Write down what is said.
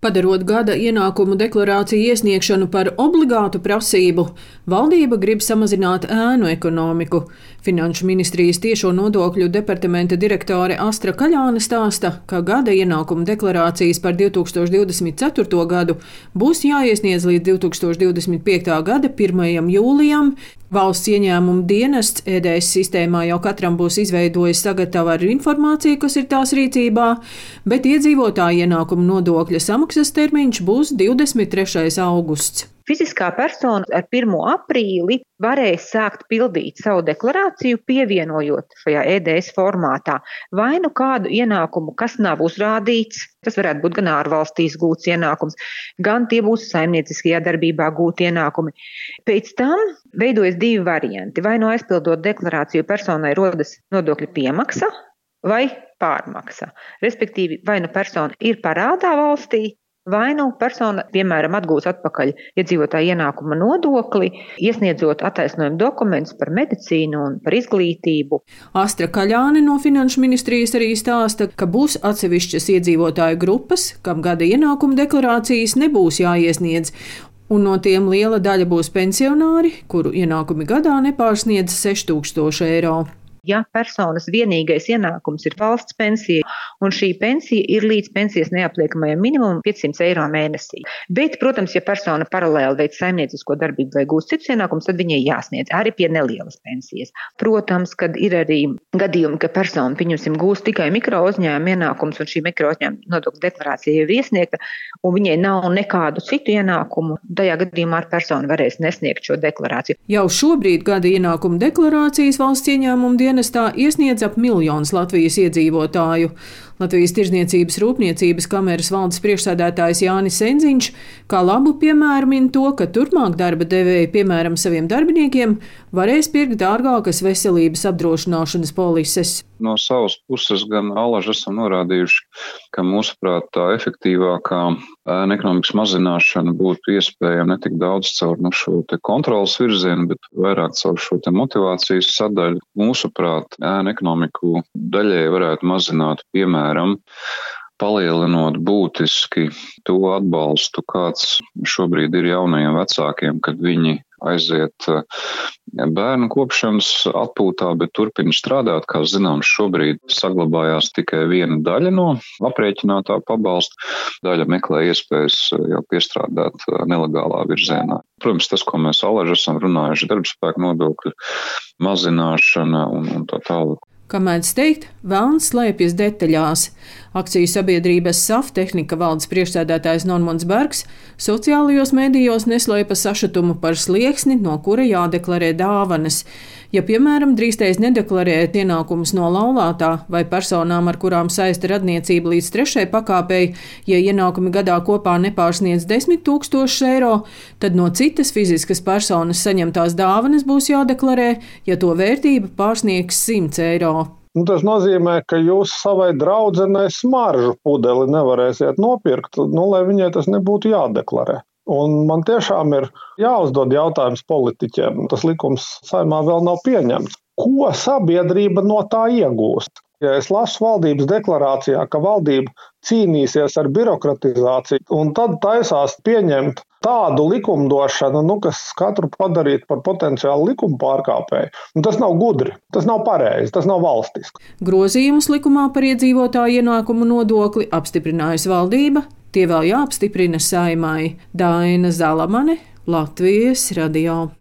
Padarot gada ienākumu deklarāciju iesniegšanu par obligātu prasību, valdība grib samazināt ēnu ekonomiku. Finanšu ministrijas tiešo nodokļu departamenta direktore Astra Kaļāne stāsta, ka gada ienākumu deklarācijas par 2024. gadu būs jāiesniedz līdz 2025. gada 1. jūlijam. Valsts ieņēmuma dienests EDS sistēmā jau katram būs izveidojis sagatavu ar informāciju, kas ir tās rīcībā, bet iedzīvotāja ienākuma nodokļa Atmaksas termiņš būs 23. augusts. Fiziskā persona ar 1. aprīli varēs sākt pildīt savu deklarāciju, pievienojot šajā EDS formātā vai nu kādu ienākumu, kas nav uzrādīts. Tas varētu būt gan ārvalstīs gūts ienākums, gan tie būs saimnieciskajā darbībā gūti ienākumi. Pēc tam veidojas divi varianti. Vai nu aizpildot deklarāciju personai rodas nodokļu piemaksa vai pārmaksa. Respektīvi, vai nu persona ir parādā valstī, Vai nu persona, piemēram, atgūs atpakaļ iedzīvotāja ienākuma nodokli, iesniedzot attaisnojumu dokumentus par medicīnu un par izglītību. Astra Kaļāne no Finanšu ministrijas arī stāsta, ka būs atsevišķas iedzīvotāju grupas, kam gada ienākuma deklarācijas nebūs jāiesniedz, un no tiem liela daļa būs pensionāri, kuru ienākumi gadā nepārsniedz 6000 eiro. Ja personas vienīgais ienākums ir valsts pensija, un šī pensija ir līdz pensijas neapliekamajam minimumam 500 eiro mēnesī. Bet, protams, ja persona paralēli veic saimniecisko darbību vai gūst citus ienākumus, tad viņai jāsniedz arī pie nelielas pensijas. Protams, kad ir arī gadījumi, ka persona, pieņemsim, gūst tikai mikro uzņēmuma ienākumus, un šī mikro uzņēmuma nodokļu deklarācija jau iesniegta, un viņai nav nekādu citu ienākumu, tajā gadījumā ar personu varēs nesniegt šo deklarāciju. Jau šobrīd gada ienākuma deklarācijas valsts ieņēmuma dienas dienestā iesniedz ap miljonus Latvijas iedzīvotāju. Latvijas Tirzniecības rūpniecības kameras valdes priekšsēdētājs Jānis Enziņš kā labu piemēru min to, ka turpmāk darba devēji, piemēram, saviem darbiniekiem, varēs pirkt dārgākas veselības apdrošināšanas polises. No savas puses gan alaži esam norādījuši, ka mūsuprāt tā efektīvākā ēna ekonomikas mazināšana būtu iespējama ne tik daudz caur nu, šo kontrolas virzienu, bet vairāk caur šo motivācijas sadaļu. Mūsuprāt, ēna ekonomiku daļai varētu mazināt, piemēram, palielinot būtiski to atbalstu, kāds šobrīd ir jaunajiem vecākiem, kad viņi aiziet eh, bērnu kopšanas atpūtā, bet turpina strādāt. Kā zināms, šobrīd saglabājās tikai viena daļa no aprēķinātā pabalsta. Daļa meklē iespējas eh, jau piestrādāt eh, nelegālā virzienā. Protams, tas, ko mēs alaži esam runājuši, darbspēku nodokļu mazināšana un, un tā tālāk. Kā mēdz teikt, vēlns slēpjas detaļās. Akciju sabiedrības SAF tehnika valdes priekšsēdētājs Normons Bergs sociālajos mēdījos neslēpa sašutumu par slieksni, no kura jādeklarē dāvanas. Ja, piemēram, drīkstēs nedeklarēt ienākumus no laulātā vai personām, ar kurām saista radniecība līdz trešai pakāpei, ja ienākumi gadā kopā nepārsniedz 10 tūkstošus eiro, tad no citas fiziskas personas saņemtās dāvanas būs jādeklarē, ja to vērtība pārsniegs 100 eiro. Nu, tas nozīmē, ka jūs savai draudzenei smaržu pudeli nevarēsiet nopirkt, nu, lai viņai tas nebūtu jādeklarē. Un man tiešām ir jāuzdod jautājums politiķiem. Tas likums saimā vēl nav pieņemts. Ko sabiedrība no tā iegūst? Ja es lasu valdības deklarācijā, ka valdība cīnīsies ar birokratizāciju, un tad taisās pieņemt tādu likumdošanu, nu, kas katru padarītu par potenciālu likuma pārkāpēju, nu, tas nav gudri, tas nav pareizi, tas nav valstiski. Grozījumus likumā par iedzīvotāju ienākumu nodokli apstiprinājusi valdība, tie vēl jāapstiprina saimai Daina Zalamane, Latvijas radio.